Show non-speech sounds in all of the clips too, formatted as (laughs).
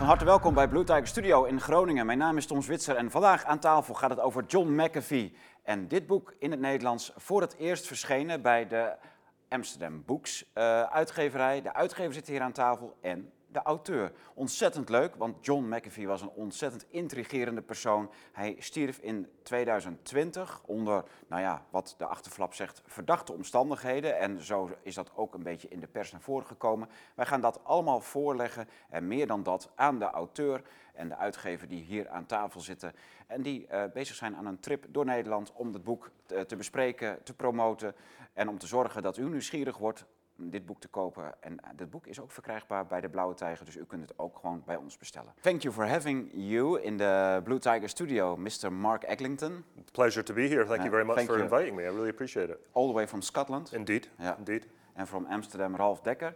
Van harte welkom bij Blue Tiger Studio in Groningen. Mijn naam is Tom Zwitser en vandaag aan tafel gaat het over John McAfee. En dit boek in het Nederlands voor het eerst verschenen bij de Amsterdam Books uh, uitgeverij. De uitgever zit hier aan tafel en de auteur. Ontzettend leuk, want John McAfee was een ontzettend intrigerende persoon. Hij stierf in 2020 onder, nou ja, wat de achterflap zegt, verdachte omstandigheden. En zo is dat ook een beetje in de pers naar voren gekomen. Wij gaan dat allemaal voorleggen en meer dan dat aan de auteur en de uitgever die hier aan tafel zitten. En die uh, bezig zijn aan een trip door Nederland om het boek te, te bespreken, te promoten. En om te zorgen dat u nieuwsgierig wordt dit boek te kopen. En dit boek is ook verkrijgbaar bij de Blauwe Tijger, dus u kunt het ook gewoon bij ons bestellen. Thank you for having you in the Blue Tiger studio, Mr. Mark Eglinton. Pleasure to be here. Thank you very much for you. inviting me. I really appreciate it. All the way from Scotland. Indeed. Yeah. Indeed. And from Amsterdam, Ralph Dekker.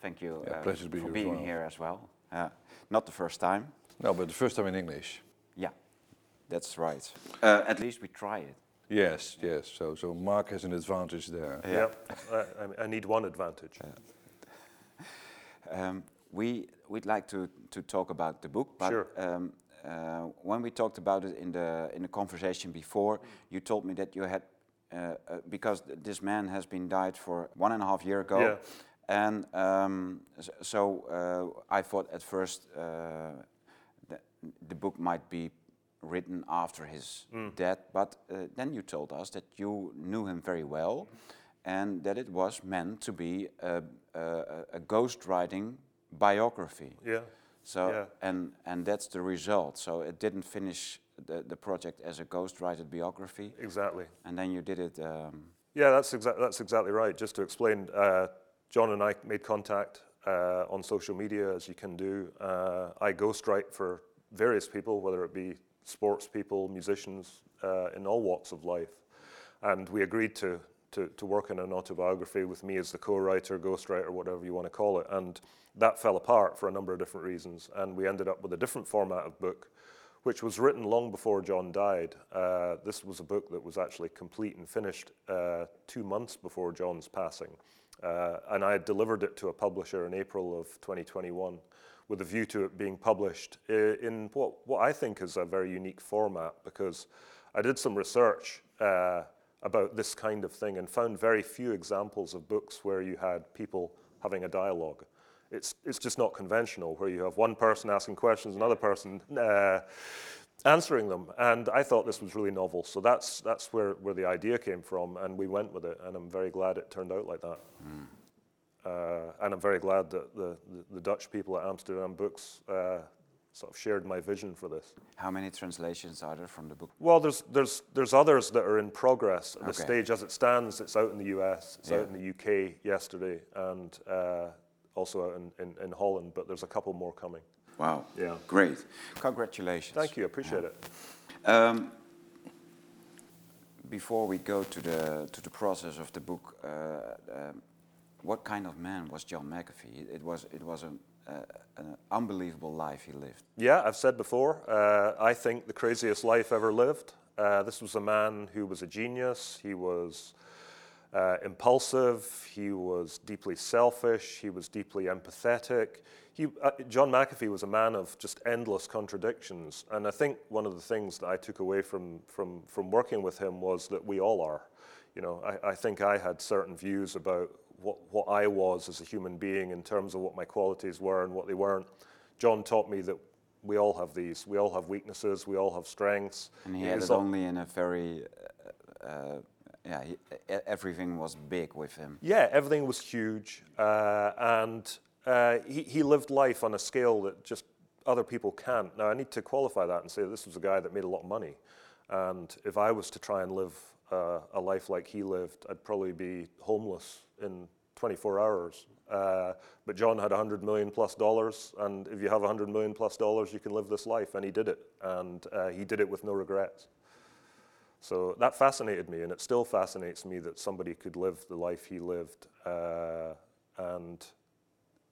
Thank you yeah, uh, for here being as well. here as well. Uh, not the first time. No, but the first time in English. Yeah, that's right. Uh, at least we try it. Yes, yes. So, so Mark has an advantage there. Yeah, I, I, need one advantage. Um, we we'd like to to talk about the book, but sure. um, uh, when we talked about it in the in the conversation before, you told me that you had uh, uh, because this man has been died for one and a half year ago, yeah. and um, so uh, I thought at first uh, that the book might be written after his mm. death. But uh, then you told us that you knew him very well and that it was meant to be a, a, a ghostwriting biography. Yeah. So yeah. and and that's the result. So it didn't finish the, the project as a ghostwritten biography. Exactly. And then you did it. Um, yeah, that's exactly that's exactly right. Just to explain, uh, John and I made contact uh, on social media, as you can do. Uh, I ghostwrite for various people, whether it be sports people, musicians uh, in all walks of life. And we agreed to, to, to work on an autobiography with me as the co-writer, ghostwriter, whatever you want to call it. And that fell apart for a number of different reasons. And we ended up with a different format of book, which was written long before John died. Uh, this was a book that was actually complete and finished uh, two months before John's passing. Uh, and I had delivered it to a publisher in April of 2021 with a view to it being published in what, what I think is a very unique format because I did some research uh, about this kind of thing and found very few examples of books where you had people having a dialogue. It's, it's just not conventional where you have one person asking questions, another person uh, answering them. And I thought this was really novel. So that's, that's where, where the idea came from. And we went with it. And I'm very glad it turned out like that. Mm. Uh, and I'm very glad that the, the, the, Dutch people at Amsterdam Books uh, sort of shared my vision for this. How many translations are there from the book? Well, there's, there's, there's others that are in progress at okay. the stage. As it stands, it's out in the US, it's yeah. out in the UK yesterday, and uh, also out in, in, in, Holland, but there's a couple more coming. Wow. Yeah. Great. Congratulations. Thank you, I appreciate yeah. it. Um, before we go to the, to the process of the book, uh, um, what kind of man was John McAfee? It was, it was an, uh, an unbelievable life he lived. Yeah, I've said before, uh, I think the craziest life ever lived. Uh, this was a man who was a genius. He was uh, impulsive. He was deeply selfish. He was deeply empathetic. He, uh, John McAfee was a man of just endless contradictions. And I think one of the things that I took away from, from, from working with him was that we all are. You know, I, I think I had certain views about what, what I was as a human being in terms of what my qualities were and what they weren't. John taught me that we all have these. We all have weaknesses. We all have strengths. And he had it only in a very, uh, uh, yeah, he, everything was big with him. Yeah, everything was huge. Uh, and uh, he, he lived life on a scale that just other people can't. Now, I need to qualify that and say this was a guy that made a lot of money. And if I was to try and live uh, a life like he lived, I'd probably be homeless in 24 hours. Uh, but John had 100 million plus dollars, and if you have 100 million plus dollars, you can live this life, and he did it, and uh, he did it with no regrets. So that fascinated me, and it still fascinates me that somebody could live the life he lived, uh, and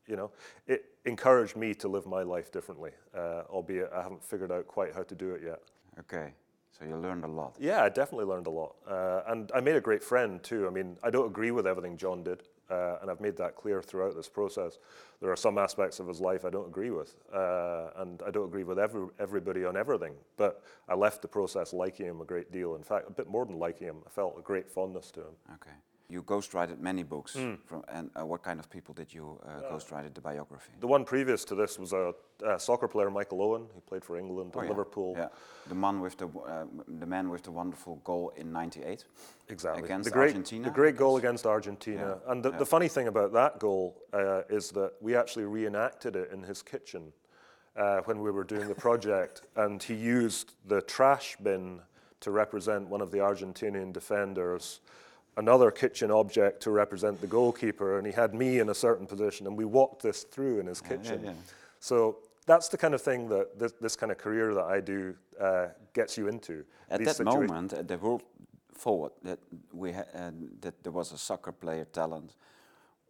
you know, it encouraged me to live my life differently, uh, albeit I haven't figured out quite how to do it yet. Okay. So you learned a lot. Yeah, I definitely learned a lot. Uh, and I made a great friend too. I mean, I don't agree with everything John did, uh, and I've made that clear throughout this process. There are some aspects of his life I don't agree with, uh, and I don't agree with every, everybody on everything. But I left the process liking him a great deal. In fact, a bit more than liking him, I felt a great fondness to him. Okay. You ghostwrited many books. From, and uh, what kind of people did you uh, ghostwrite the biography? The one previous to this was a, a soccer player, Michael Owen, who played for England Oh, and yeah. Liverpool. Yeah. The man with the uh, the man with the wonderful goal in '98. Exactly. Against the great, Argentina, The great goal against Argentina. Yeah, And the, yeah. the funny thing about that goal uh, is that we actually reenacted it in his kitchen uh, when we were doing the project. (laughs) and he used the trash bin to represent one of the Argentinian defenders, another kitchen object to represent the goalkeeper, and he had me in a certain position. And we walked this through in his yeah, kitchen. yeah. So that's the kind of thing that this, this kind of career that I do uh, gets you into. At that moment, uh, the world thought that we ha- uh, that there was a soccer player talent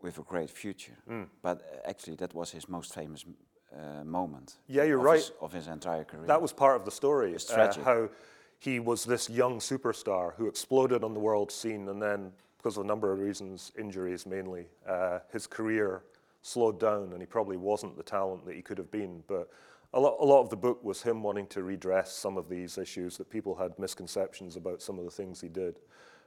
with a great future. Hmm. But uh, actually, that was his most famous uh, moment. Yeah, you're of right. His, of his entire career. That was part of the story. It's uh, how he was this young superstar who exploded on the world scene, and then, because of a number of reasons, injuries mainly, uh, his career slowed down, and he probably wasn't the talent that he could have been. But a lot, a lot of the book was him wanting to redress some of these issues that people had misconceptions about some of the things he did.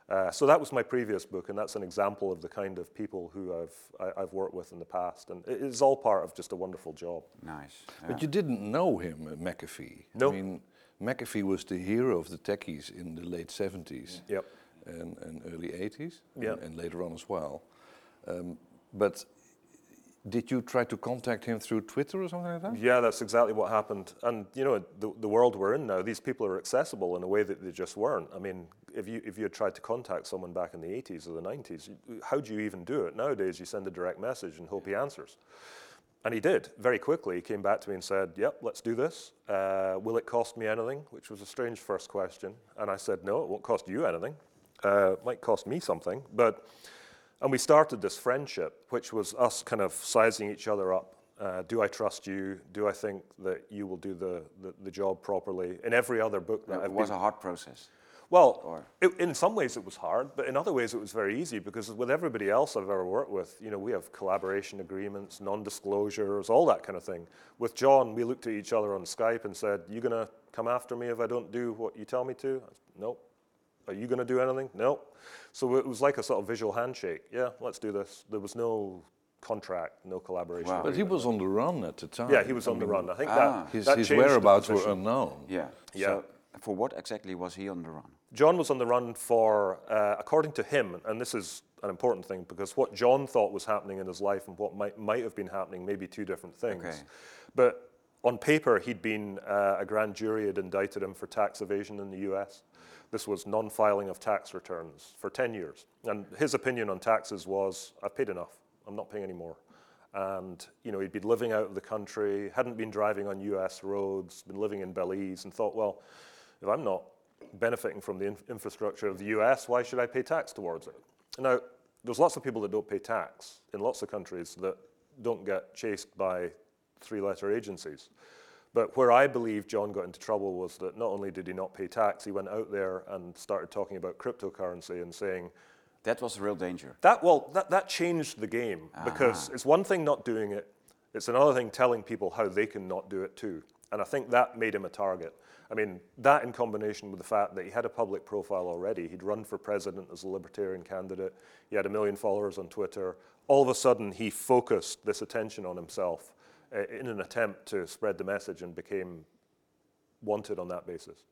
Uh, so that was my previous book, and that's an example of the kind of people who I've I, I've worked with in the past, and it is all part of just a wonderful job. nice. yeah. But you didn't know him, McAfee. No. I mean, McAfee was the hero of the techies in the late 70s Yep. and, and early 80s, Yeah. and, and later on as well. Um, but did you try to contact him through Twitter or something like that? Yeah, that's exactly what happened. And you know, the, the world we're in now, these people are accessible in a way that they just weren't. I mean, if you if you had tried to contact someone back in the 80s or the 90s, how do you even do it? Nowadays, you send a direct message and hope he answers. And he did very quickly. He came back to me and said, "Yep, let's do this. Uh, will it cost me anything?" Which was a strange first question. And I said, "No, it won't cost you anything. Uh, it might cost me something, but." And we started this friendship, which was us kind of sizing each other up. Uh, do I trust you? Do I think that you will do the, the, the job properly? In every other book that it I've was been, a hard process. Well, or- it, in some ways it was hard, but in other ways it was very easy because with everybody else I've ever worked with, you know, we have collaboration agreements, non-disclosures, all that kind of thing. With John, we looked at each other on Skype and said, "You gonna come after me if I don't do what you tell me to?" Said, nope. Are you going to do anything? No. So it was like a sort of visual handshake. Yeah, let's do this. There was no contract, no collaboration. Wow. But he was on the run at the time. Yeah, he was I on the run. I think Ah. that His, that his changed the whereabouts were unknown. Yeah. Yeah. So for what exactly was he on the run? John was on the run for, uh, according to him, and this is an important thing because what John thought was happening in his life and what might, might have been happening may be two different things. Okay. But on paper, he'd been, uh, a grand jury had indicted him for tax evasion in the US. This was non filing of tax returns for 10 years. And his opinion on taxes was I've paid enough, I'm not paying any more. And you know, he'd been living out of the country, hadn't been driving on US roads, been living in Belize, and thought, well, if I'm not benefiting from the inf- infrastructure of the US, why should I pay tax towards it? Now, there's lots of people that don't pay tax in lots of countries that don't get chased by three letter agencies. But where I believe John got into trouble was that not only did he not pay tax, he went out there and started talking about cryptocurrency and saying, That was a real danger. that, well, that, that changed the game ah. because it's one thing not doing it, it's another thing telling people how they can not do it too. And I think that made him a target. I mean, that in combination with the fact that he had a public profile already, he'd run for president as a libertarian candidate, he had a million followers on Twitter. All of a sudden, he focused this attention on himself uh, in an attempt to spread the message and became wanted on that basis.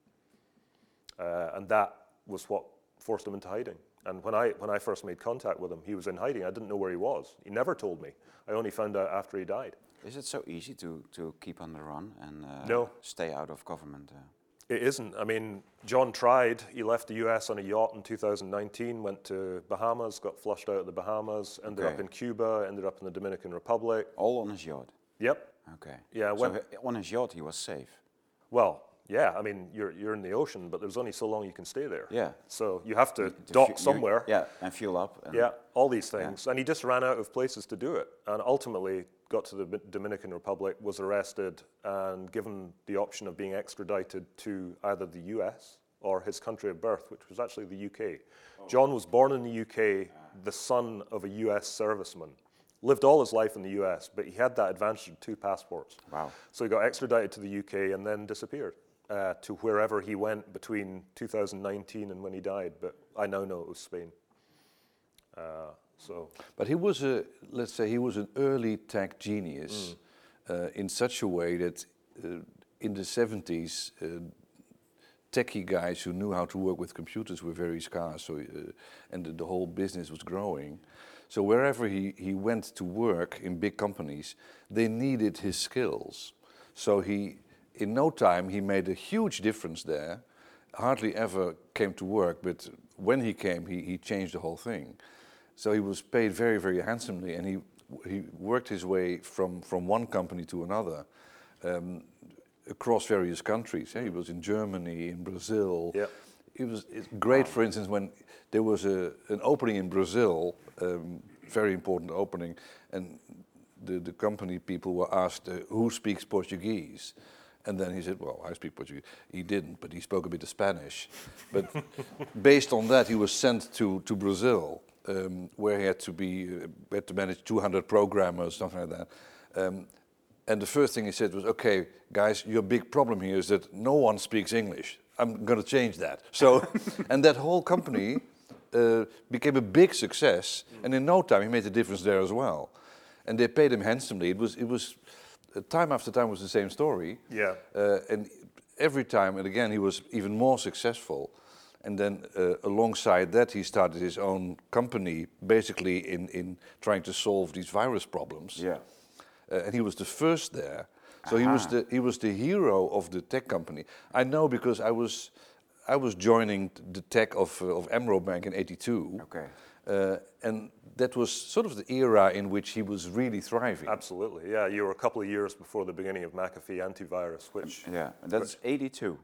Uh, and that was what forced him into hiding. And when I, when I first made contact with him, he was in hiding. I didn't know where he was. He never told me. I only found out after he died. Is it so easy to, to keep on the run and uh, No. stay out of government? Uh, It isn't. I mean, John tried. He left the US on a yacht in 2019, went to Bahamas, got flushed out of the Bahamas, ended up in Cuba, ended up in the Dominican Republic. all on his yacht. Yep. Okay. Yeah, So when- he- on his yacht he was safe. Well, yeah, I mean, you're, you're in the ocean, but there's only so long you can stay there. Yeah. So you have to To dock somewhere. yeah, and fuel up. And Yeah, all these things. And he just ran out of places to do it. And ultimately got to the Dominican Republic, was arrested, and given the option of being extradited to either the US or his country of birth, which was actually the UK. John was born in the UK, the son of a US serviceman. Lived all his life in the US, but he had that advantage of two passports. Wow. So he got extradited to the UK and then disappeared uh, to wherever he went between 2019 and when he died. But I now know it was Spain. Uh, so But he was a, let's say, he was an early tech genius uh, in such a way that uh, in the 70s, uh, techie guys who knew how to work with computers were very scarce, so, uh, and the, the whole business was growing. So wherever he, he went to work in big companies, they needed his skills. So he, in no time, he made a huge difference there. Hardly ever came to work, but when he came, he, he changed the whole thing. So he was paid very, very handsomely, and he he worked his way from from one company to another, um, across various countries. yeah. He was in Germany, in Brazil. Yeah. It was it's great, for instance, when there was a an opening in Brazil, um, very important opening, and the the company people were asked uh, who speaks Portuguese. And then he said, "Well, I speak Portuguese." He didn't, but he spoke a bit of Spanish. But (laughs) based on that, he was sent to to Brazil, um, where he had to be uh, had to manage 200 programmers, something like that. Um, and the first thing he said was, "Okay, guys, your big problem here is that no one speaks English. I'm going to change that." So, (laughs) and that whole company uh, became a big success, and in no time he made a difference there as well. And they paid him handsomely. It was it was uh, time after time was the same story. Yeah. Uh, and every time, and again, he was even more successful. And then uh, alongside that, he started his own company, basically in, in trying to solve these virus problems. Yeah. Uh, and he was the first there. So he was the he was the hero of the tech company. I know because I was I was joining the tech of uh, of Amro Bank in '82. Okay. Uh, and that was sort of the era in which he was really thriving. absolutely, yeah. You were a couple of years before the beginning of McAfee antivirus, which Yeah, that's 82.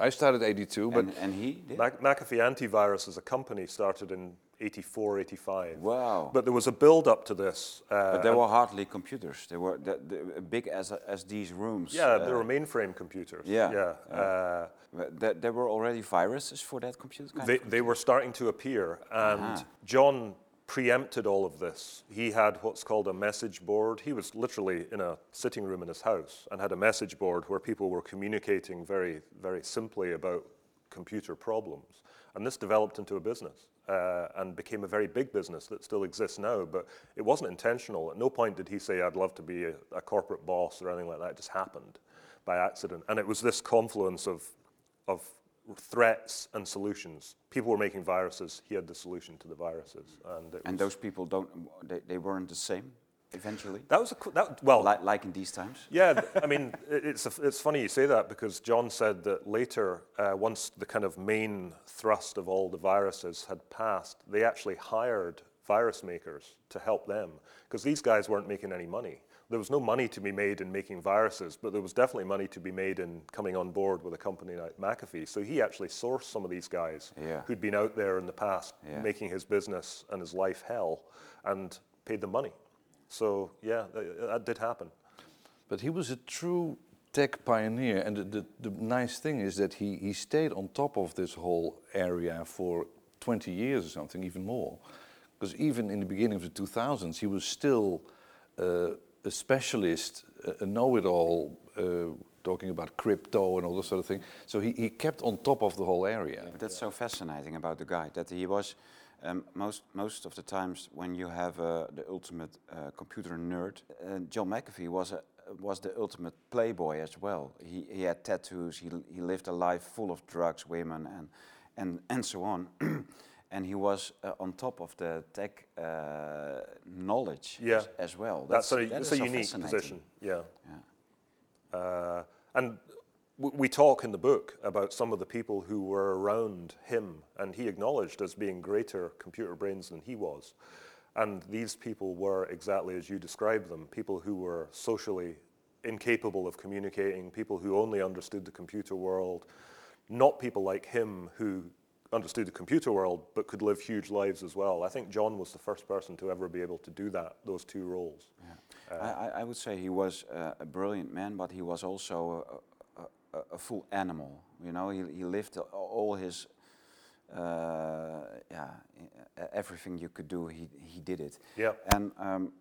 I started '82, but and, and he did? Mac- McAfee Antivirus as a company started in 84, 85. Wow. But there was a build up to this. Uh, But there were hardly computers. They were the, the, big as, as these rooms. yeah, uh, there were mainframe computers. yeah, Yeah. Uh, but there were already viruses for that computer. Kind they, of they were starting to appear, and Aha. John preempted all of this. He had what's called a message board. He was literally in a sitting room in his house and had a message board where people were communicating very, very simply about computer problems. And this developed into a business uh, and became a very big business that still exists now. But it wasn't intentional. At no point did he say, I'd love to be a, a corporate boss or anything like that. It just happened by accident. And it was this confluence of, of threats and solutions. People were making viruses. He had the solution to the viruses. And, And those people don't. They, they weren't the same. Eventually, that was a, that, well, like, like in these times. yeah, I mean, (laughs) it's, a, it's funny you say that because John said that later, uh, once the kind of main thrust of all the viruses had passed, they actually hired virus makers to help them because these guys weren't making any money. There was no money to be made in making viruses, but there was definitely money to be made in coming on board with a company like McAfee. So he actually sourced some of these guys Yeah. who'd been out there in the past Yeah. making his business and his life hell and paid them money. So yeah, th- that did happen. But he was a true tech pioneer, and the, the, the nice thing is that he, he stayed on top of this whole area for 20 years or something, even more. Because even in the beginning of the 2000s, he was still uh, a specialist, a, a know-it-all, uh, talking about crypto and all this sort of thing. So he, he kept on top of the whole area. But that's so fascinating about the guy that he was um, most most of the times when you have uh, the ultimate uh, computer nerd. Uh, John McAfee was a was the ultimate playboy as well. He he had tattoos. He he lived a life full of drugs, women, and and and so on. (clears throat) and he was uh, on top of the tech uh, knowledge Yeah. as, as well. That's, a, that that's a unique position. Yeah. Yeah. Uh, and w- we talk in the book about some of the people who were around him, and he acknowledged as being greater computer brains than he was. And these people were exactly as you describe them people who were socially incapable of communicating, people who only understood the computer world, not people like him who understood the computer world but could live huge lives as well. I think John was the first person to ever be able to do that, those two roles. I, I- I would say he was uh, a brilliant man, but he was also a, a, a, full animal. You know, he, he lived all his, uh, yeah, everything you could do, he, he did it. Yeah. And um,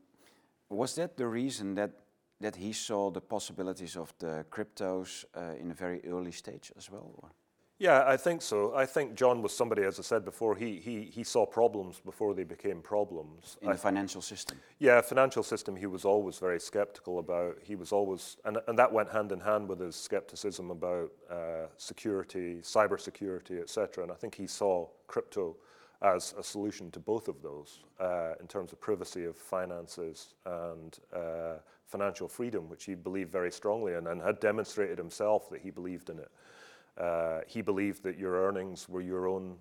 was that the reason that that he saw the possibilities of the cryptos uh, in a very early stage as well? Or? Yeah, I think so. I think John was somebody, as I said before, he, he, he saw problems before they became problems. In I the financial system. Yeah, financial system he was always very skeptical about. He was always, and, and that went hand in hand with his skepticism about uh, security, cybersecurity, etc. And I think he saw crypto as a solution to both of those uh, in terms of privacy of finances and uh, financial freedom, which he believed very strongly in and had demonstrated himself that he believed in it. Uh, he believed that your earnings were your own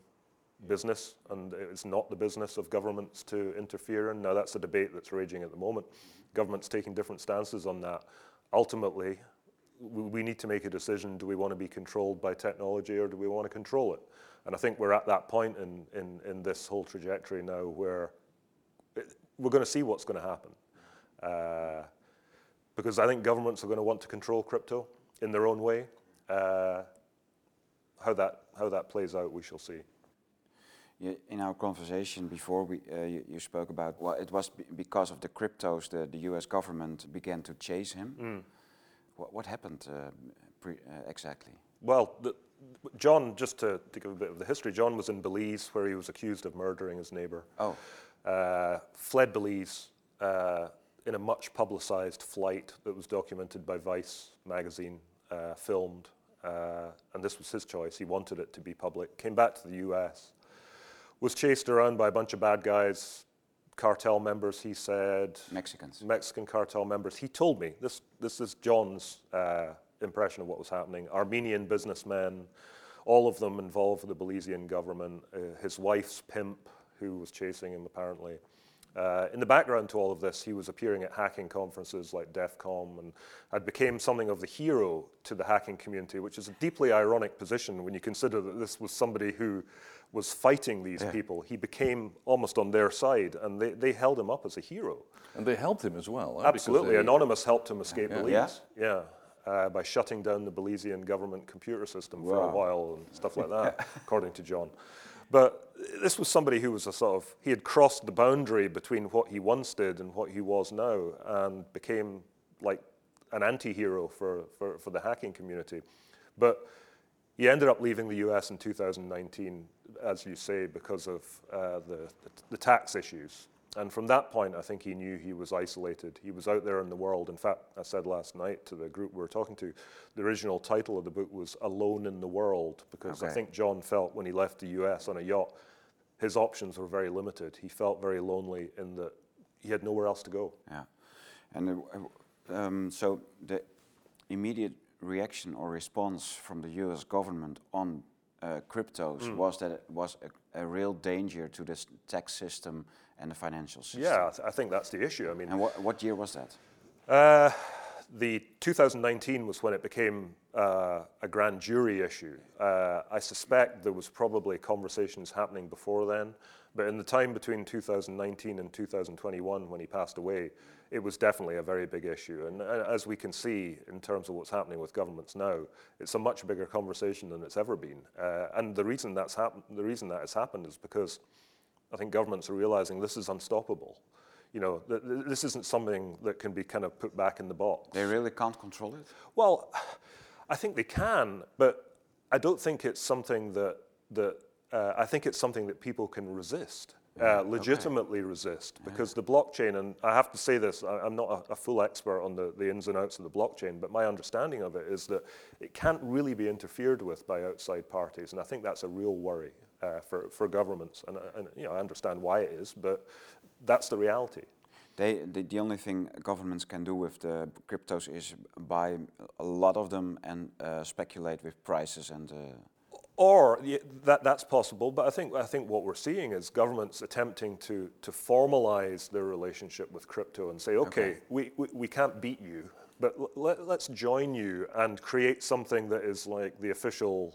business and it's not the business of governments to interfere in. Now, that's a debate that's raging at the moment. Governments taking different stances on that. Ultimately, we need to make a decision do we want to be controlled by technology or do we want to control it? And I think we're at that point in, in, in this whole trajectory now where it, we're going to see what's going to happen. Uh, because I think governments are going to want to control crypto in their own way. Uh, how that how that plays out, we shall see. In our conversation before, we, uh, you, you spoke about well, it was b- because of the cryptos that the U.S. government began to chase him. What, what happened uh, pre, uh, exactly? Well, the, John, just to, to give a bit of the history, John was in Belize where he was accused of murdering his neighbor. Oh, Uh, fled Belize uh, in a much publicized flight that was documented by Vice magazine, uh, filmed. Uh, and this was his choice. He wanted it to be public. Came back to the US, was chased around by a bunch of bad guys, cartel members, he said. Mexicans. Mexican cartel members. He told me this. This is John's uh, impression of what was happening. Armenian businessmen, all of them involved with the Belizean government. Uh, his wife's pimp, who was chasing him apparently. Uh, in the background to all of this, he was appearing at hacking conferences like DEF CON and had became something of the hero to the hacking community, which is a deeply ironic position when you consider that this was somebody who was fighting these people. He became almost on their side, and they, they held him up as a hero. And they helped him as well. Because Absolutely. they- Anonymous helped him escape Yeah. Belize. Yeah. Uh, by shutting down the Belizean government computer system for a while and stuff like that, (laughs) according to John. But this was somebody who was a sort of, he had crossed the boundary between what he once did and what he was now and became like an anti hero for, for, for the hacking community. But he ended up leaving the US in 2019, as you say, because of uh, the, the tax issues. And from that point, I think he knew he was isolated. He was out there in the world. In fact, I said last night to the group we were talking to, the original title of the book was Alone in the World, because I think John felt when he left the US on a yacht, his options were very limited. He felt very lonely in that he had nowhere else to go. Yeah. And uh, um, so the immediate reaction or response from the US government on uh, cryptos Hmm. was that it was a, a real danger to this tax system and the financial system. Yeah, I, th- I think that's the issue. I mean, And what, what year was that? Uh, the 2019 was when it became uh, a grand jury issue. Uh, I suspect there was probably conversations happening before then, but in the time between 2019 and 2021, when he passed away, it was definitely a very big issue. And uh, as we can see in terms of what's happening with governments now, it's a much bigger conversation than it's ever been. Uh, and the reason that's happened, the reason that has happened is because I think governments are realizing this is unstoppable. You know, th- th- this isn't something that can be kind of put back in the box. They really can't control it? Well, (sighs) I think they can, but I don't think it's something that that uh, I think it's something that people can resist, uh, legitimately resist, because the blockchain. And I have to say this: I, I'm not a, a full expert on the, the ins and outs of the blockchain, but my understanding of it is that it can't really be interfered with by outside parties, and I think that's a real worry uh, for for governments. And, uh, and you know, I understand why it is, but that's the reality. They, the, the only thing governments can do with the cryptos is buy a lot of them and uh, speculate with prices and. Or that, that's possible, but I think, I think what we're seeing is governments attempting to, to formalize their relationship with crypto and say, okay, Okay. We, we, we can't beat you, but l- let, let's join you and create something that is like the official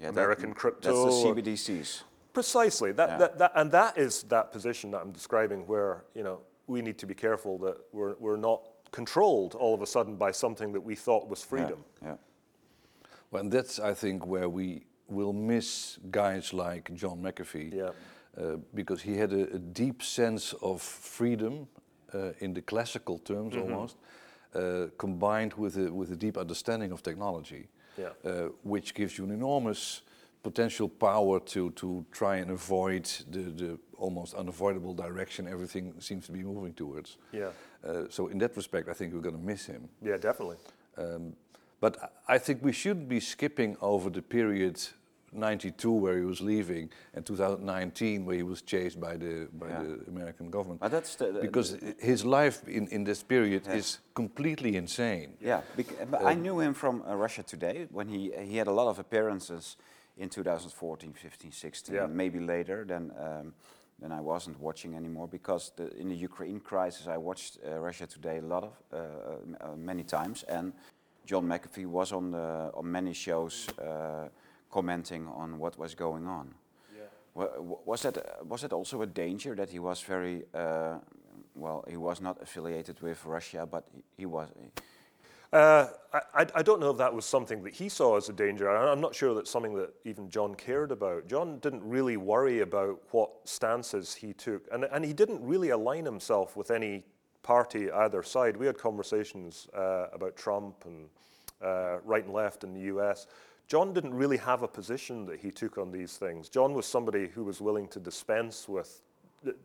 yeah, that- American crypto. That's the CBDCs. Precisely. That, Yeah. that, that, and that is that position that I'm describing where, you know, we need to be careful that we're, we're not controlled all of a sudden by something that we thought was Yeah, freedom. Yeah. Well, and that's, I think, where we will miss guys like John McAfee. Yeah. Uh, because he had a, a, deep sense of freedom uh, in the classical terms Mm-hmm. almost, uh, combined with a, with a deep understanding of technology, Yeah. uh, which gives you an enormous potential power to, to try and avoid the, the almost unavoidable direction everything seems to be moving towards. Yeah. Uh, so in that respect, I think we're going to miss him. Yeah, definitely. Um, but I I think we shouldn't be skipping over the period 92 where he was leaving and 2019 where he was chased by the by Yeah. the American government. But that's the, the- because i- his life in, in this period Yes. is completely insane. Yeah, but I knew him from uh, Russia Today when he he had a lot of appearances in 2014, 15, 16, Yeah. maybe later. Then um, then I wasn't watching anymore because the, in the Ukraine crisis I watched uh, Russia Today a lot of uh, uh, uh, many times, and John McAfee was on the, on many shows uh, commenting on what was going on. Wa- Was that was that also a danger that he was very uh, well? He was not affiliated with Russia, but he, he was. Uh, I, I- don't know if that was something that he saw as a danger. I'm not sure that's something that even John cared about. John didn't really worry about what stances he took, and, and he didn't really align himself with any party either side. We had conversations uh, about Trump and uh, right and left in the US. John didn't really have a position that he took on these things. John was somebody who was willing to dispense with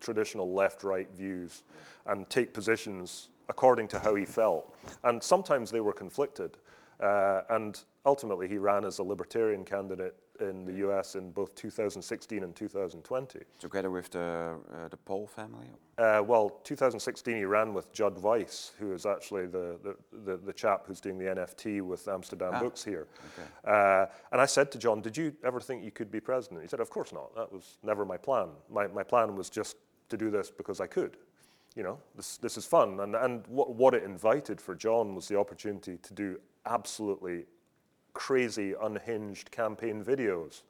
traditional left right views and take positions according to how he felt. And sometimes they were conflicted. Uh, and ultimately, he ran as a libertarian candidate in the US in both 2016 and 2020. Together with the uh, the Paul family. Uh, well, 2016 he ran with Judd Weiss, who is actually the, the, the, the chap who's doing the NFT with Amsterdam Ah, Books here. Uh, and I said to John, Did you ever think you could be president? He said, Of course not. That was never my plan. My, my plan was just to do this because I could. You know, this, this is fun. And, and what, what it invited for John was the opportunity to do absolutely crazy, unhinged campaign videos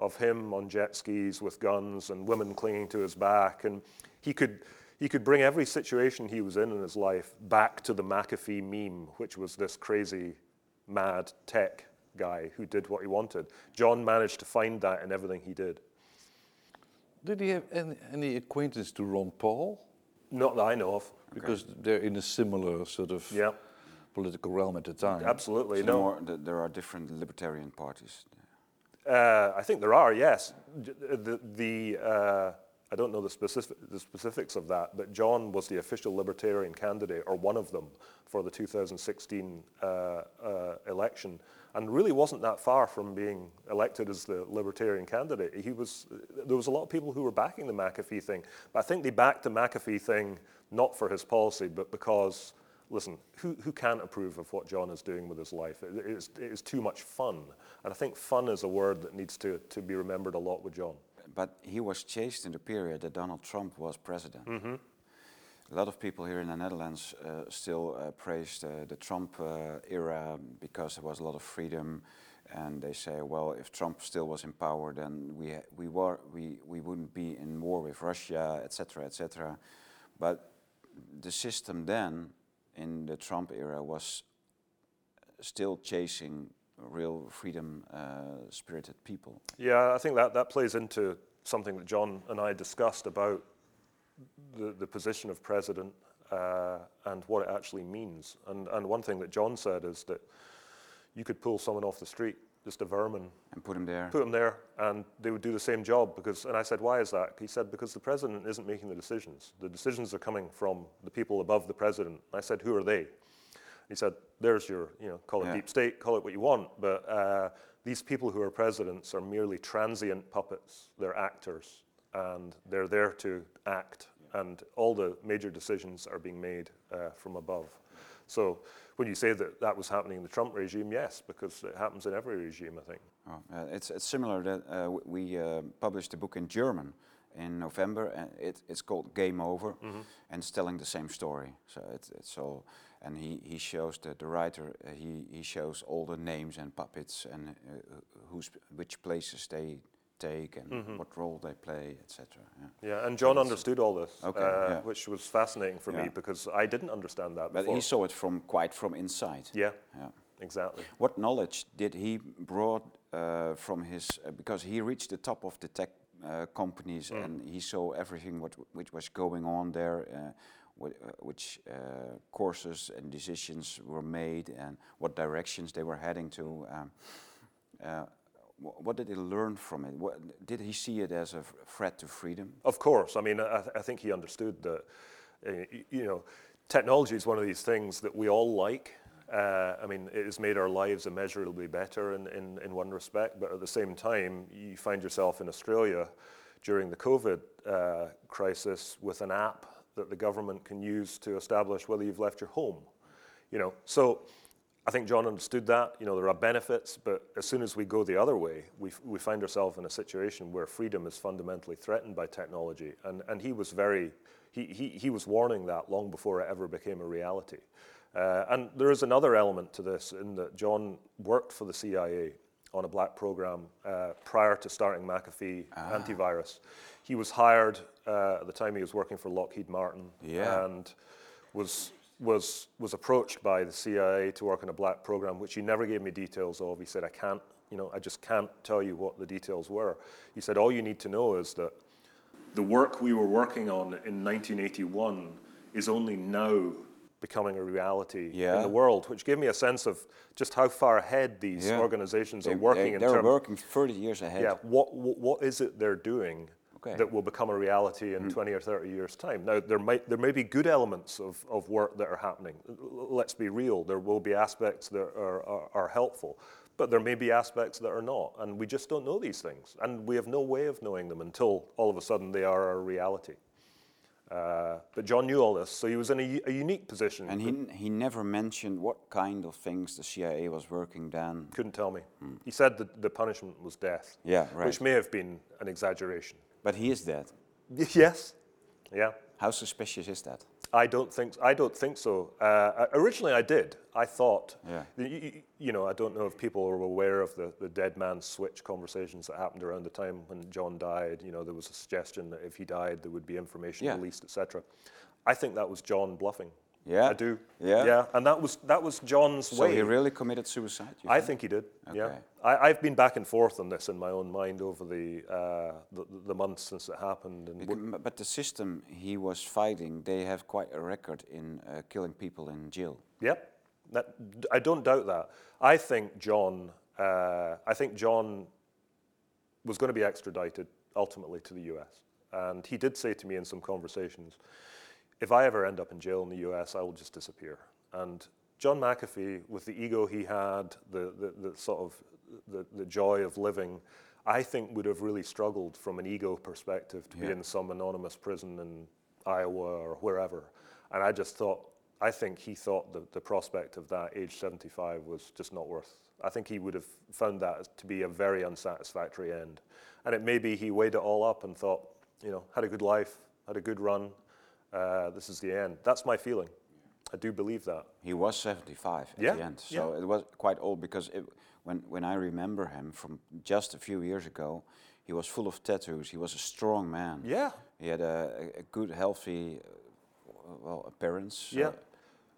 of him on jet skis with guns and women clinging to his back. And he could, he could bring every situation he was in in his life back to the McAfee meme, which was this crazy, mad tech guy who did what he wanted. John managed to find that in everything he did. Did he have any, any acquaintance to Ron Paul? Not that I know of. Because they're in a similar sort of Yeah, political realm at the time. absolutely. So No. more, th- there are different libertarian parties. Uh, I think there are, yes. The, the uh, I don't know the, specific, the specifics of that, but John was the official Libertarian candidate, or one of them, for the 2016 uh, uh, election, and really wasn't that far from being elected as the Libertarian candidate. He was. There was a lot of people who were backing the McAfee thing, but I think they backed the McAfee thing not for his policy, but because listen, who, who can't approve of what John is doing with his life? It, it, is, it is too much fun. And I think fun is a word that needs to, to be remembered a lot with John. But he was chased in the period that Donald Trump was president. A lot of people here in the Netherlands uh, still uh, praised uh, the Trump uh, era because there was a lot of freedom, and they say, well, if Trump still was in power, then we ha- we were we, we wouldn't be in war with Russia, etc., etc. But the system then, in the Trump era, was still chasing real freedom-spirited people. Yeah, I think that, that plays into something that John and I discussed about the, the position of president uh, and what it actually means. And, and one thing that John said is that you could pull someone off the street, just a vermin, And put him there. put them there, and they would do the same job. Because, and I said, why is that? He said, because the president isn't making the decisions. The decisions are coming from the people above the president. I said, who are they? He said, there's your, you know, call it Yeah. deep state, call it what you want, but uh, these people who are presidents are merely transient puppets. They're actors, and they're there to act, and all the major decisions are being made uh, from above. So when you say that that was happening in the Trump regime, yes, because it happens in every regime, I think. Oh, uh, it's, it's similar that uh, we uh, published a book in German in November, and it, it's called Game Over, and it's telling the same story. So it's, it's all, and he, he shows the, the writer, uh, he, he shows all the names and puppets and uh, who's, which places they take and what role they play, etc. Yeah. Yeah, and John understood all this, Okay, uh, yeah. which was fascinating for me because I didn't understand that But before. he saw it from quite from inside. yeah, Yeah. exactly. What knowledge did he brought uh, from his? Uh, because he reached the top of the tech uh, companies Mm. and he saw everything what which was going on there, uh, uh, which uh, courses and decisions were made, and what directions they were heading to. Um, uh, what did he learn from it? What, did he see it as a threat to freedom? Of course. I mean, I, th- I think he understood that, uh, you know, technology is one of these things that we all like. Uh, I mean, it has made our lives immeasurably better in, in, in one respect, but at the same time, you find yourself in Australia during the COVID uh, crisis with an app that the government can use to establish whether you've left your home. You know, so I think John understood that. You know, there are benefits, but as soon as we go the other way, we, f- we find ourselves in a situation where freedom is fundamentally threatened by technology. And, and he was very, he, he, he was warning that long before it ever became a reality. Uh, and there is another element to this in that John worked for the CIA on a black program uh, prior to starting McAfee antivirus. He was hired uh, at the time he was working for Lockheed Martin Yeah. and was was was approached by the CIA to work on a black program, which he never gave me details of. He said, "I can't, you know, I just can't tell you what the details were." He said, "All you need to know is that the work we were working on in 1981 is only now becoming a reality in the world," which gave me a sense of just how far ahead these Yeah. organizations They, are working in they, are working 30 years ahead. Yeah, what, what what is it they're doing Okay. that will become a reality in 20 or 30 years' time? Now, there might there may be good elements of, of work that are happening. Let's be real. There will be aspects that are, are, are helpful, but there may be aspects that are not, and we just don't know these things, and we have no way of knowing them until all of a sudden they are a reality. Uh, but John knew all this, so he was in a, a unique position. And he, he never mentioned what kind of things the CIA was working then. couldn't tell me. He said that the punishment was death, Yeah, right. which may have been an exaggeration. But he is dead. Yes. Yeah. How suspicious is that? I don't think I don't think so. Uh, originally, I did. I thought, Yeah. y- y- y- you know, I don't know if people are aware of the, the dead man switch conversations that happened around the time when John died. You know, there was a suggestion that if he died, there would be information Yeah. released, etc. I think that was John bluffing. Yeah? I do. Yeah? yeah, and that was that was John's So way. he really committed suicide? I think? think he did. Yeah, Okay. I, I've been back and forth on this in my own mind over the uh, the, the months since it happened, and Becau- m- But the system he was fighting, they have quite a record in uh, killing people in jail. Yep, that, I don't doubt that. I think John, uh, I think John was going to be extradited ultimately to the U.S. And he did say to me in some conversations, if I ever end up in jail in the U.S., I will just disappear. And John McAfee, with the ego he had, the, the, the sort of the, the joy of living, I think would have really struggled from an ego perspective to be in some anonymous prison in Iowa or wherever. And I just thought, I think he thought the, the prospect of that age 75 was just not worth. I think he would have found that to be a very unsatisfactory end. And it may be he weighed it all up and thought, you know, had a good life, had a good run, uh, this is the end. That's my feeling. I do believe that. He was 75 at Yeah, the end, so it was quite old because it, when, when I remember him from just a few years ago, he was full of tattoos. He was a strong man. Yeah. He had a, a- a good, healthy, uh, well, appearance. Yeah. uh,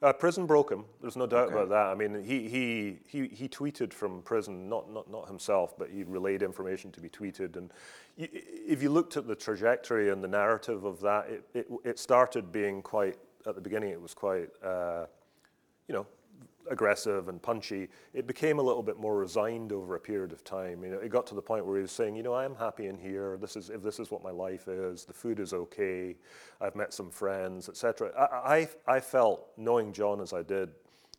Uh, prison broke him. There's no doubt Okay. about that. I mean, he, he, he, he tweeted from prison, not, not, not himself, but he relayed information to be tweeted. And y- if you looked at the trajectory and the narrative of that, it, it, it started being quite, at the beginning, it was quite, uh, you know, aggressive and punchy. It became a little bit more resigned over a period of time. You know, it got to the point where he was saying, you know, I am happy in here. This is if this is what my life is. The food is okay. I've met some friends, etc. I, I, I felt knowing John as I did,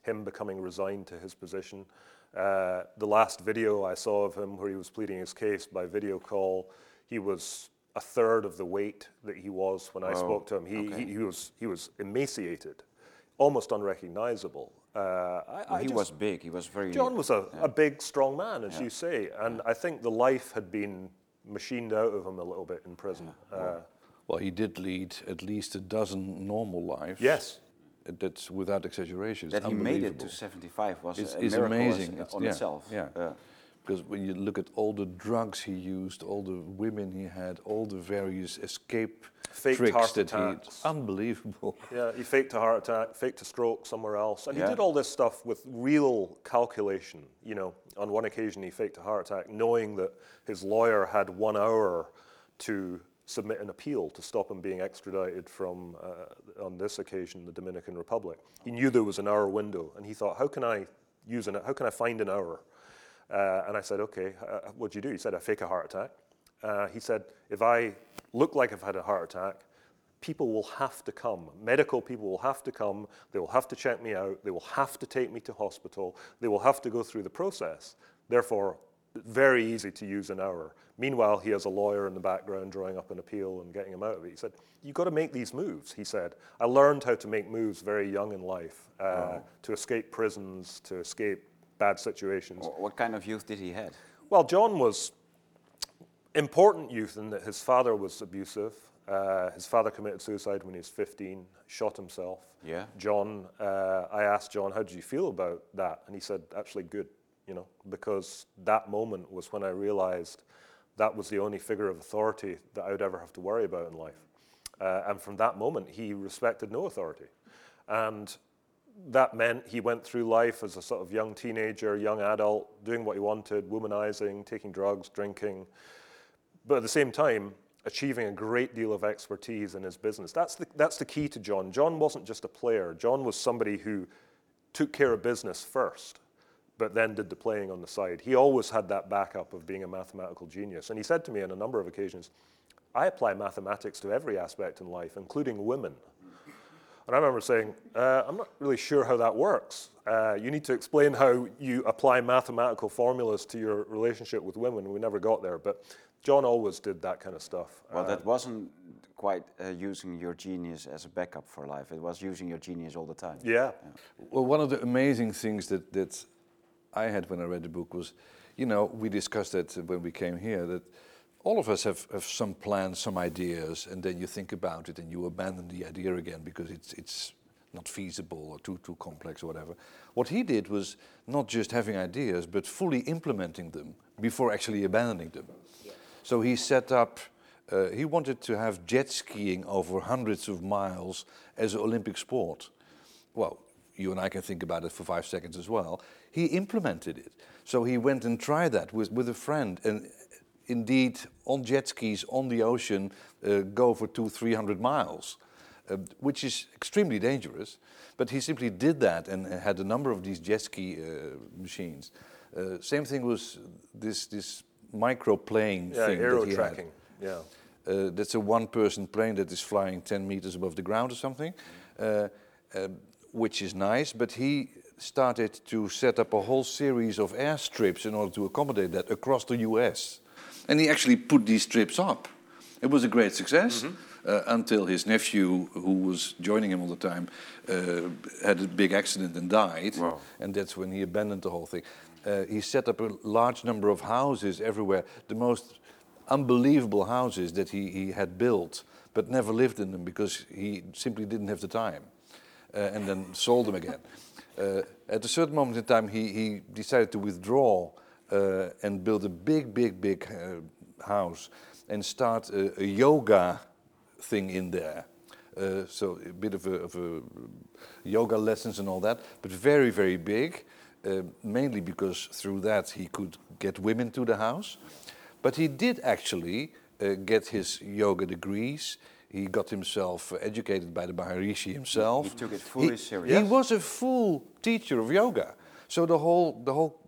him becoming resigned to his position. Uh, the last video I saw of him, where he was pleading his case by video call, he was a third of the weight that he was when I Oh, spoke to him. He, okay. he, he was he was emaciated, almost unrecognizable. Uh, I, well, he just- was big. He was very. John was a, a big, strong man, as you say, and I think the life had been machined out of him a little bit in prison. Uh, Well, he did lead at least a dozen normal lives. yes, That's without exaggeration. That he made it to 75 was It's- it's amazing. It's- on yeah, itself. yeah. Because when you look at all the drugs he used, all the women he had, all the various escape Faked tricks heart that attacks. he unbelievable. (laughs) Yeah, he faked a heart attack, faked a stroke somewhere else, and Yeah. he did all this stuff with real calculation. You know, on one occasion he faked a heart attack, knowing that his lawyer had one hour to submit an appeal to stop him being extradited from, uh, on this occasion, the Dominican Republic. He knew there was an hour window, and he thought, how can I use an, how can I find an hour? Uh, and I said, okay, uh, what'd you do? He said, I fake a heart attack. Uh, he said, if I look like I've had a heart attack, people will have to come. Medical people will have to come. They will have to check me out. They will have to take me to hospital. They will have to go through the process. Therefore, very easy to use an hour. Meanwhile, he has a lawyer in the background drawing up an appeal and getting him out of it. He said, You've got to make these moves, he said. I learned how to make moves very young in life uh, to escape prisons, to escape bad situations. What kind of youth did he had? Well, John was important youth in that his father was abusive. Uh, his father committed suicide when he was 15, shot himself. Yeah. John, uh, I asked John, how did you feel about that? And he said, actually good, you know, because that moment was when I realized that was the only figure of authority that I would ever have to worry about in life. Uh, and from that moment, he respected no authority. And that meant he went through life as a sort of young teenager, young adult, doing what he wanted, womanizing, taking drugs, drinking, but at the same time, achieving a great deal of expertise in his business. That's the, that's the key to John. John wasn't just a player, John was somebody who took care of business first, but then did the playing on the side. He always had that backup of being a mathematical genius. And he said to me on a number of occasions, I apply mathematics to every aspect in life, including women. And I remember saying, uh, I'm not really sure how that works. Uh, you need to explain how you apply mathematical formulas to your relationship with women. We never got there, but John always did that kind of stuff. Well, Uh, that wasn't quite uh, using your genius as a backup for life. It was using your genius all the time. yeah. Well, one of the amazing things that, that I had when I read the book was, you know, we discussed that when we came here, that all of us have, have some plans, some ideas, and then you think about it and you abandon the idea again because it's, it's not feasible or too, too complex or whatever. What he did was not just having ideas, but fully implementing them before actually abandoning them. So he set up, uh, he wanted to have jet skiing over hundreds of miles as an Olympic sport. Well, you and I can think about it for five seconds as well. He implemented it. So he went and tried that with, with a friend. And indeed, on jet skis on the ocean, uh, go for two, three hundred miles, uh, which is extremely dangerous. But he simply did that and had a number of these jet ski uh, machines. Uh, same thing was this, this micro plane Yeah, thing aero that he trekking. had. Yeah. Uh, that's a one-person plane that is flying 10 meters above the ground or something, uh, uh, which is nice. But he started to set up a whole series of airstrips in order to accommodate that across the U.S. And he actually put these trips up. It was a great success uh, until his nephew, who was joining him all the time, uh, had a big accident and died. Wow. And that's when he abandoned the whole thing. Uh, he set up a large number of houses everywhere, the most unbelievable houses that he, he had built, but never lived in them because he simply didn't have the time, uh, and then sold them again. (laughs) Uh, at a certain moment in time, he, he decided to withdraw uh, and build a big, big, big uh, house and start a, a yoga thing in there. Uh, so a bit of a, of a yoga lessons and all that, but very, very big. Uh, mainly because through that he could get women to the house. But he did actually uh, get his yoga degrees. He got himself educated by the Maharishi himself. He took it fully He- serious. He was a full teacher of yoga. So the whole, the whole,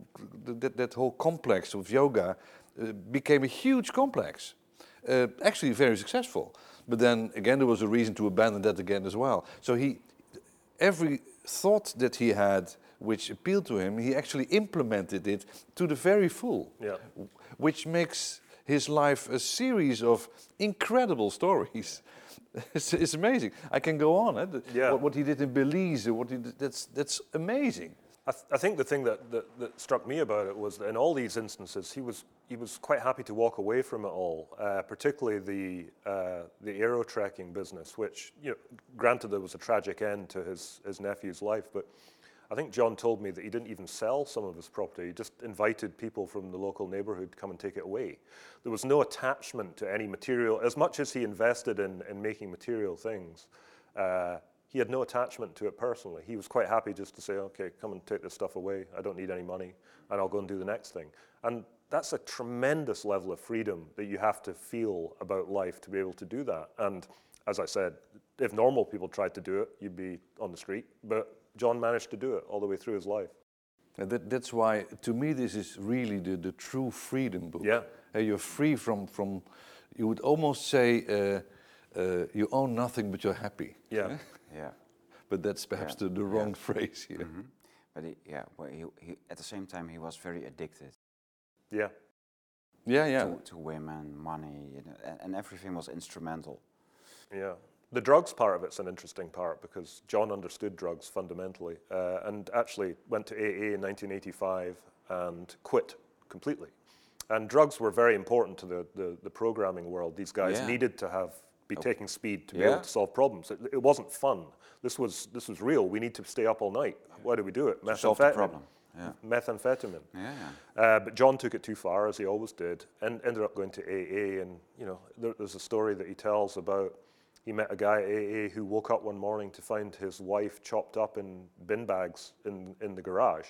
that, that whole complex of yoga uh, became a huge complex. Uh, actually, very successful. But then again, there was a reason to abandon that again as well. So he, every thought that he had which appealed to him, he actually implemented it to the very full. Yeah. Which makes his life a series of incredible stories. (laughs) It's, it's amazing. I can go on. Eh? The- Yeah. What, what he did in Belize, what he did, that's, that's amazing. I, th- I think the thing that, that, that struck me about it was that in all these instances, he was, he was quite happy to walk away from it all, uh, particularly the, uh, the aero trekking business, which, you know, granted, there was a tragic end to his, his nephew's life, but I think John told me that he didn't even sell some of his property. He just invited people from the local neighborhood to come and take it away. There was no attachment to any material. As much as he invested in, in making material things, uh, he had no attachment to it personally. He was quite happy just to say, okay, come and take this stuff away. I don't need any money, and I'll go and do the next thing. And that's a tremendous level of freedom that you have to feel about life to be able to do that. And as I said, if normal people tried to do it, you'd be on the street. But John managed to do it all the way through his life. And that, that's why, to me, this is really the, the true freedom book. Yeah. Uh, you're free from, from, you would almost say, uh, uh, you own nothing but you're happy. Yeah. Yeah. But that's perhaps Yeah. the, the wrong phrase here. Mhm. But he, yeah, well, he, he, at the same time, he was very addicted Yeah. Yeah, yeah. to, to women, money, you know, and, and everything was instrumental. Yeah. The drugs part of it's an interesting part because John understood drugs fundamentally uh, and actually went to AA in 1985 and quit completely. And drugs were very important to the, the, the programming world. These guys Yeah. needed to have be taking speed to be Yeah. able to solve problems. It, it wasn't fun. This was, this was real. We need to stay up all night. Why do we do it? To solve the Methamphetamine. problem. Yeah. Methamphetamine. Yeah, yeah. Uh, but John took it too far, as he always did, and ended up going to AA. And you know, there, there's a story that he tells about he met a guy at AA who woke up one morning to find his wife chopped up in bin bags in in the garage.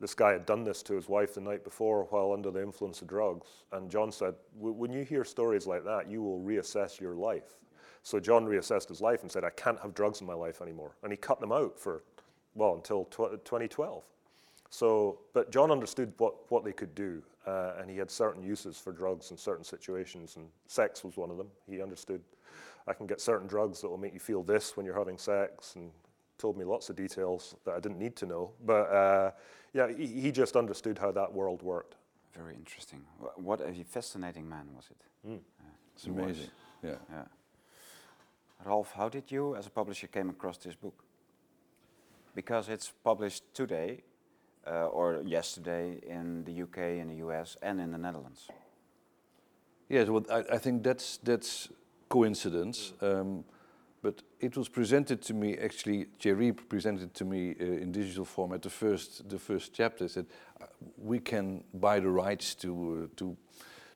This guy had done this to his wife the night before while under the influence of drugs. And John said, when you hear stories like that, you will reassess your life. So John reassessed his life and said, I can't have drugs in my life anymore. And he cut them out for, well, until tw- 2012. So, but John understood what, what they could do, uh, and he had certain uses for drugs in certain situations, and sex was one of them. He understood I can get certain drugs that will make you feel this when you're having sex, and told me lots of details that I didn't need to know. But uh, yeah, he, he just understood how that world worked. Very interesting. What a fascinating man was it? It's He was. amazing. Yeah. Yeah. Ralph, how did you, as a publisher, came across this book? Because it's published today uh, or yesterday in the UK, in the US, and in the Netherlands. Yes, well, I, I think that's that's coincidence. Um, but it was presented to me actually. Jerry presented to me uh, in digital format the first the first chapter. Said we can buy the rights to uh, to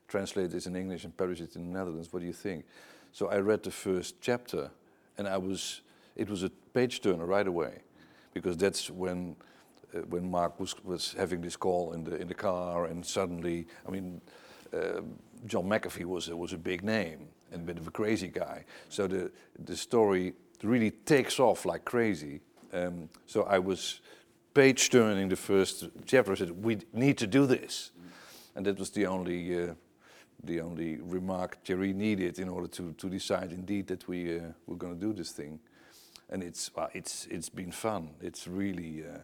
translate this in English and publish it in the Netherlands. What do you think? So I read the first chapter, and I was it was a page turner right away, because that's when uh, when Mark was was having this call in the in the car, and suddenly, I mean, uh, John McAfee was was a big name and a bit of a crazy guy. So the the story really takes off like crazy. Um, so I was page turning the first chapter. I said, "We need to do this," and that was the only. Uh, the only remark Jerry needed in order to, to decide indeed that we uh, were going to do this thing, and it's well, it's it's been fun. It's really uh,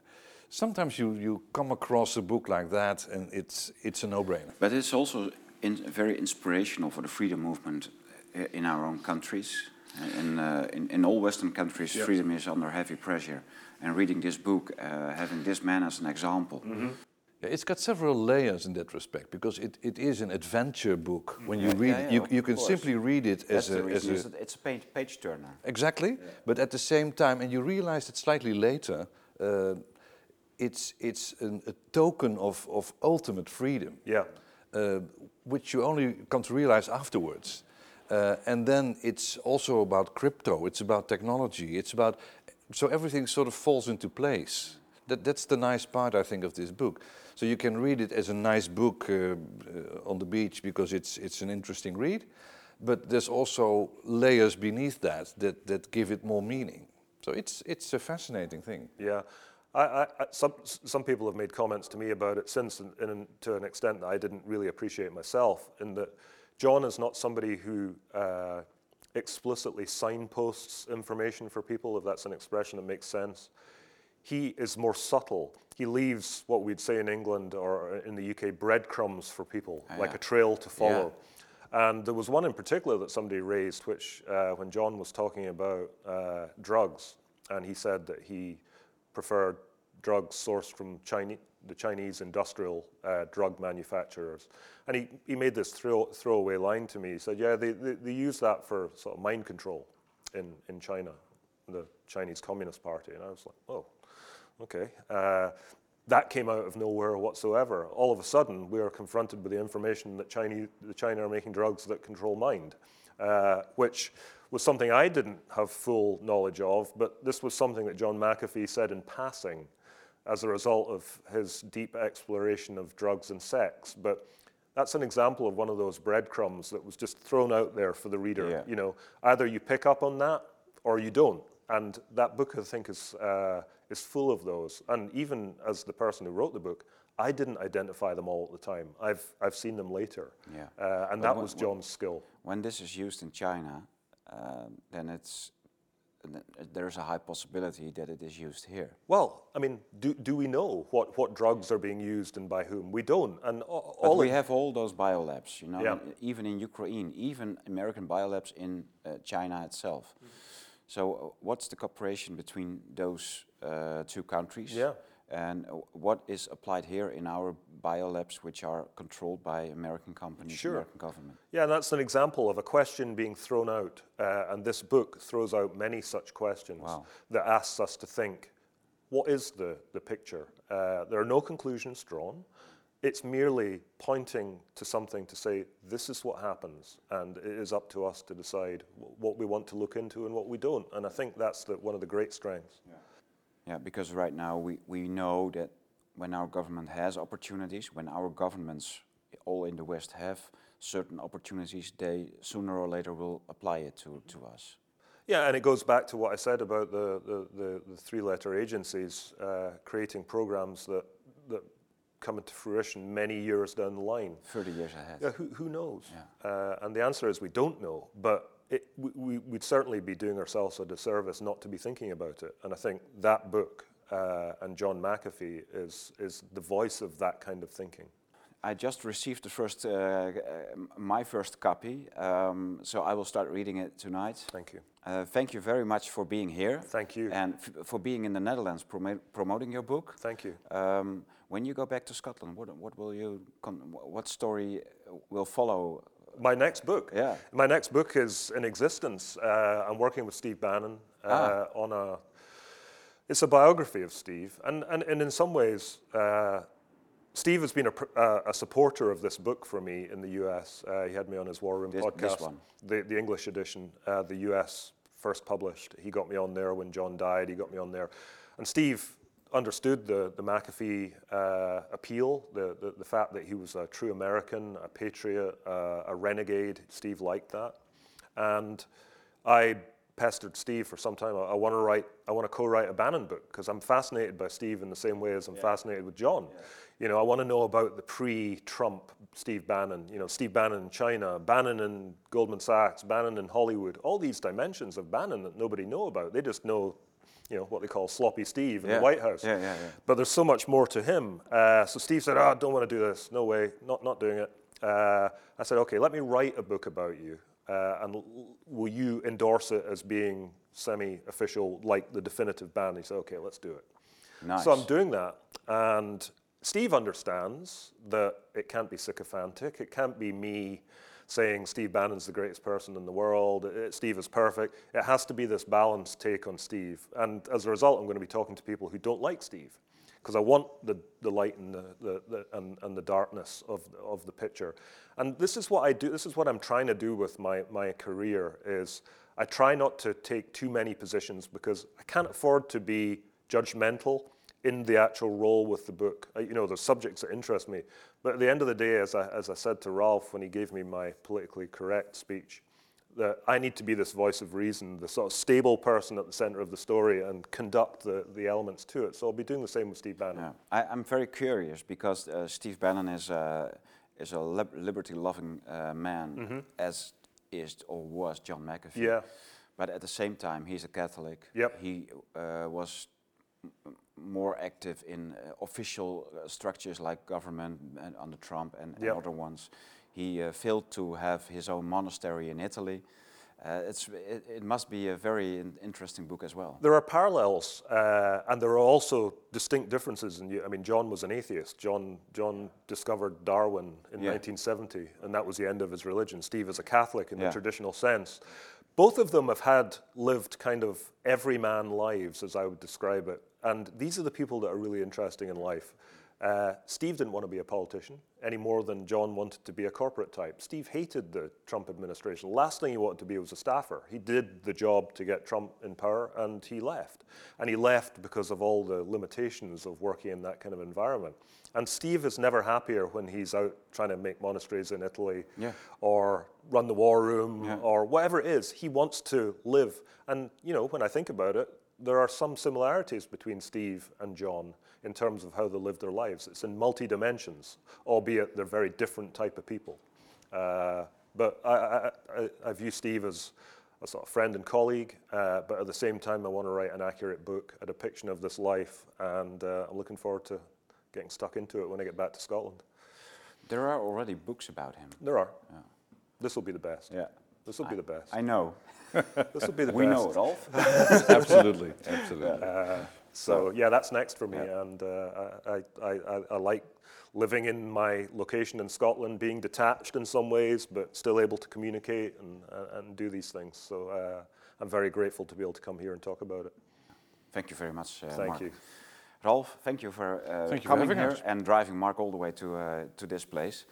sometimes you, you come across a book like that and it's it's a no-brainer. But it's also in, very inspirational for the freedom movement uh, in our own countries. In, uh, in, in all Western countries, freedom is under heavy pressure. And reading this book, uh, having this man as an example, Yeah, it's got several layers in that respect because it, it is an adventure book. When you Yeah, read yeah, it, yeah, you, you can course. simply read it that's as the a. As a it's a page, page turner. Exactly, but at the same time, and you realize it slightly later, uh, it's it's an, a token of, of ultimate freedom, Yeah. uh, which you only come to realize afterwards. Uh, and then it's also about crypto. It's about technology. It's about so everything sort of falls into place. That that's the nice part I think of this book. So you can read it as a nice book uh, uh, on the beach because it's it's an interesting read, but there's also layers beneath that that that give it more meaning. So it's it's a fascinating thing. Yeah. I, I, some, some people have made comments to me about it since, in, in, to an extent that I didn't really appreciate myself, in that John is not somebody who uh, explicitly signposts information for people, if that's an expression that makes sense. He is more subtle. He leaves what we'd say in England or in the UK breadcrumbs for people, like yeah. a trail to follow. And there was one in particular that somebody raised, which uh, when John was talking about uh, drugs, and he said that he preferred drugs sourced from Chinese, the Chinese industrial uh, drug manufacturers. And he, he made this throw, throwaway line to me. He said, Yeah, they, they, they use that for sort of mind control in, in China, the Chinese Communist Party. And I was like, Oh, okay. Uh, that came out of nowhere whatsoever. All of a sudden, we are confronted with the information that Chinese, the China are making drugs that control mind, uh, which was something I didn't have full knowledge of, but this was something that John McAfee said in passing as a result of his deep exploration of drugs and sex. But that's an example of one of those breadcrumbs that was just thrown out there for the reader. Yeah. You know, either you pick up on that or you don't. And that book, I think, is, uh, is full of those. And even as the person who wrote the book, I didn't identify them all at the time. I've, I've seen them later. Yeah. Uh, and But that was John's skill. When this is used in China, um, then it's there's a high possibility that it is used here. Well, I mean, do, do we know what, what drugs are being used and by whom? We don't. And all we have all those biolabs, you know, Yeah. even in Ukraine, even American biolabs in uh, China itself. So, uh, what's the cooperation between those uh, two countries? Yeah. And what is applied here in our biolabs, which are controlled by American companies, Sure. American government? Yeah, that's an example of a question being thrown out. Uh, and this book throws out many such questions Wow. that asks us to think what is the, the picture? Uh, there are no conclusions drawn. It's merely pointing to something to say, this is what happens, and it is up to us to decide wh- what we want to look into and what we don't. And I think that's the, one of the great strengths. Yeah, because right now we, we know that when our government has opportunities, when our governments all in the West have certain opportunities, they sooner or later will apply it to, to us. Yeah, and it goes back to what I said about the, the, the, the three letter agencies uh, creating programs that, that come into fruition many years down the line. 30 years ahead. Yeah, who, who knows? Yeah. Uh, and the answer is we don't know, but it, we, we'd certainly be doing ourselves a disservice not to be thinking about it. And I think that book uh, and John McAfee is, is the voice of that kind of thinking. I just received the first, uh, uh, my first copy, um, so I will start reading it tonight. Thank you. Uh, thank you very much for being here. Thank you. And f- for being in the Netherlands promo- promoting your book. Thank you. Um, when you go back to Scotland, what, what will you, con- what story will follow? My next book. Yeah. My next book is in existence. Uh, I'm working with Steve Bannon uh, Ah. on a. It's a biography of Steve, and and, and in some ways, uh, Steve has been a, uh, a supporter of this book for me in the U.S. Uh, he had me on his War Room This- podcast, this one? the the English edition, uh, the U.S. first published. He got me on there when John died. He got me on there, and Steve understood the, the McAfee uh, appeal, the, the, the fact that he was a true American, a patriot, uh, a renegade. Steve liked that. And I pestered Steve for some time. I, I want to write, I want to co-write a Bannon book because I'm fascinated by Steve in the same way as I'm fascinated with John. You know, I want to know about the pre-Trump Steve Bannon. You know, Steve Bannon in China, Bannon in Goldman Sachs, Bannon in Hollywood. All these dimensions of Bannon that nobody know about. They just know, you know, what they call sloppy Steve in Yeah. the White House. Yeah, yeah, yeah. But there's so much more to him. Uh, so Steve said, "Oh, I don't want to do this. No way. Not not doing it." Uh, I said, "Okay, let me write a book about you, uh, and will you endorse it as being semi-official, like the definitive ban?" He said, "Okay, let's do it." Nice. So I'm doing that, and Steve understands that it can't be sycophantic. It can't be me saying Steve Bannon's the greatest person in the world. uh, Steve is perfect. It has to be this balanced take on Steve. And as a result, I'm going to be talking to people who don't like Steve because I want the, the light and the, the, the, and, and the darkness of, of the picture. And this is what I do. This is what I'm trying to do with my, my career is I try not to take too many positions because I can't afford to be judgmental in the actual role with the book. Uh, You know, there's subjects that interest me. But at the end of the day, as I, as I said to Ralph when he gave me my politically correct speech, that I need to be this voice of reason, the sort of stable person at the center of the story and conduct the, the elements to it. So I'll be doing the same with Steve Bannon. Yeah. I, I'm very curious because uh, Steve Bannon is a, is a lib- liberty-loving uh, man, as is or was John McAfee. Mm-hmm. Yeah. But at the same time, he's a Catholic. Yep. He uh, was more active in uh, official uh, structures like government and under Trump and, and Yep. other ones. He uh, failed to have his own monastery in Italy. Uh, it's, it, it must be a very in- interesting book as well. There are parallels, uh, and there are also distinct differences. You. I mean, John was an atheist. John John discovered Darwin in Yeah. 1970, and that was the end of his religion. Steve is a Catholic in Yeah. the traditional sense. Both of them have had lived kind of everyman lives, as I would describe it, And these are the people that are really interesting in life. Uh, Steve didn't want to be a politician any more than John wanted to be a corporate type. Steve hated the Trump administration. The last thing he wanted to be was a staffer. He did the job to get Trump in power and he left. And he left because of all the limitations of working in that kind of environment. And Steve is never happier when he's out trying to make monasteries in Italy Yeah. or run the war room Yeah. or whatever it is. He wants to live. And, you know, when I think about it, there are some similarities between Steve and John in terms of how they live their lives. It's in multi dimensions, albeit they're very different type of people. Uh, but I, I, I, I view Steve as a sort of friend and colleague, uh, but at the same time, I want to write an accurate book, a depiction of this life, and uh, I'm looking forward to getting stuck into it when I get back to Scotland. There are already books about him. There are. This will be the best. Yeah. This will be the best. I know. (laughs) this will be the We best. know, Rolf. (laughs) absolutely, absolutely. So yeah, that's next for me, Yeah. and uh, I, I, I, I like living in my location in Scotland, being detached in some ways, but still able to communicate and, uh, and do these things. So uh, I'm very grateful to be able to come here and talk about it. Thank you very much, uh, Thank Mark. you. Ralph, thank you for uh, Thank you for coming having here us. and driving Mark all the way to, uh, to this place.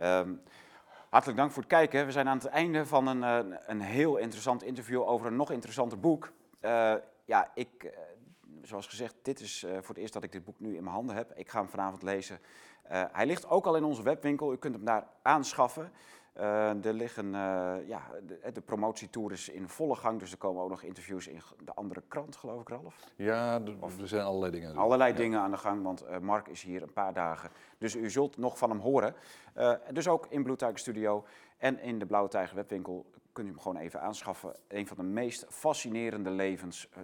Ehm, hartelijk dank voor het kijken. We zijn aan het einde van een, eh, een heel interessant interview over een nog interessanter boek. Eh, ja, ik, eh, zoals gezegd, dit is voor het eerst dat ik dit boek nu in mijn handen heb. Ik ga hem vanavond lezen. Hij ligt ook al in onze webwinkel. U kunt hem daar aanschaffen. Eh, er liggen, eh, ja, de, de promotietour is in volle gang, dus er komen ook nog interviews in de andere krant, geloof ik, Ralf. Ja, er zijn allerlei dingen. Allerlei ja. dingen aan de gang, want eh, Mark is hier een paar dagen. Dus u zult nog van hem horen. Eh, dus ook in Blue Tiger Studio en in de Blauwe Tijger webwinkel kunt u hem gewoon even aanschaffen. Een van de meest fascinerende levens, eh,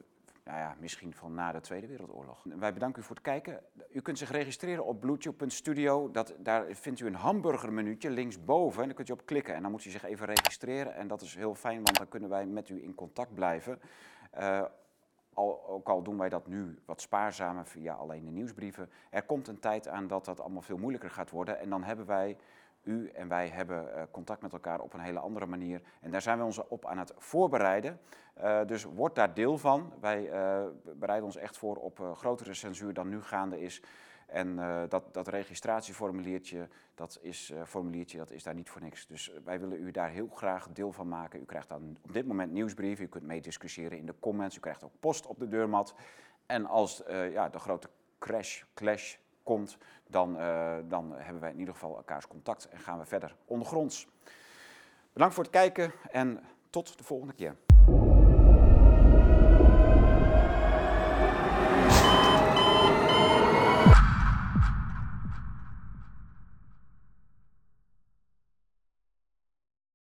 nou ja, misschien van na de Tweede Wereldoorlog. Wij bedanken u voor het kijken. U kunt zich registreren op bluetooth.studio. Dat, daar vindt u een hamburgermenuutje linksboven. En daar kunt u op klikken en dan moet u zich even registreren. En dat is heel fijn, want dan kunnen wij met u in contact blijven. Eh, al, ook al doen wij dat nu wat spaarzamer via alleen de nieuwsbrieven. Er komt een tijd aan dat dat allemaal veel moeilijker gaat worden. En dan hebben wij, u en wij hebben eh, contact met elkaar op een hele andere manier. En daar zijn we ons op aan het voorbereiden. Eh, dus word daar deel van. Wij eh, bereiden ons echt voor op grotere censuur dan nu gaande is. En dat, dat registratieformuliertje, dat is, formuliertje, dat is daar niet voor niks. Dus wij willen u daar heel graag deel van maken. U krijgt dan op dit moment nieuwsbrieven, u kunt meediscussiëren in de comments, u krijgt ook post op de deurmat. En als ja, de grote crash, clash komt, dan, eh, dan hebben wij in ieder geval elkaars contact en gaan we verder ondergronds. Bedankt voor het kijken en tot de volgende keer.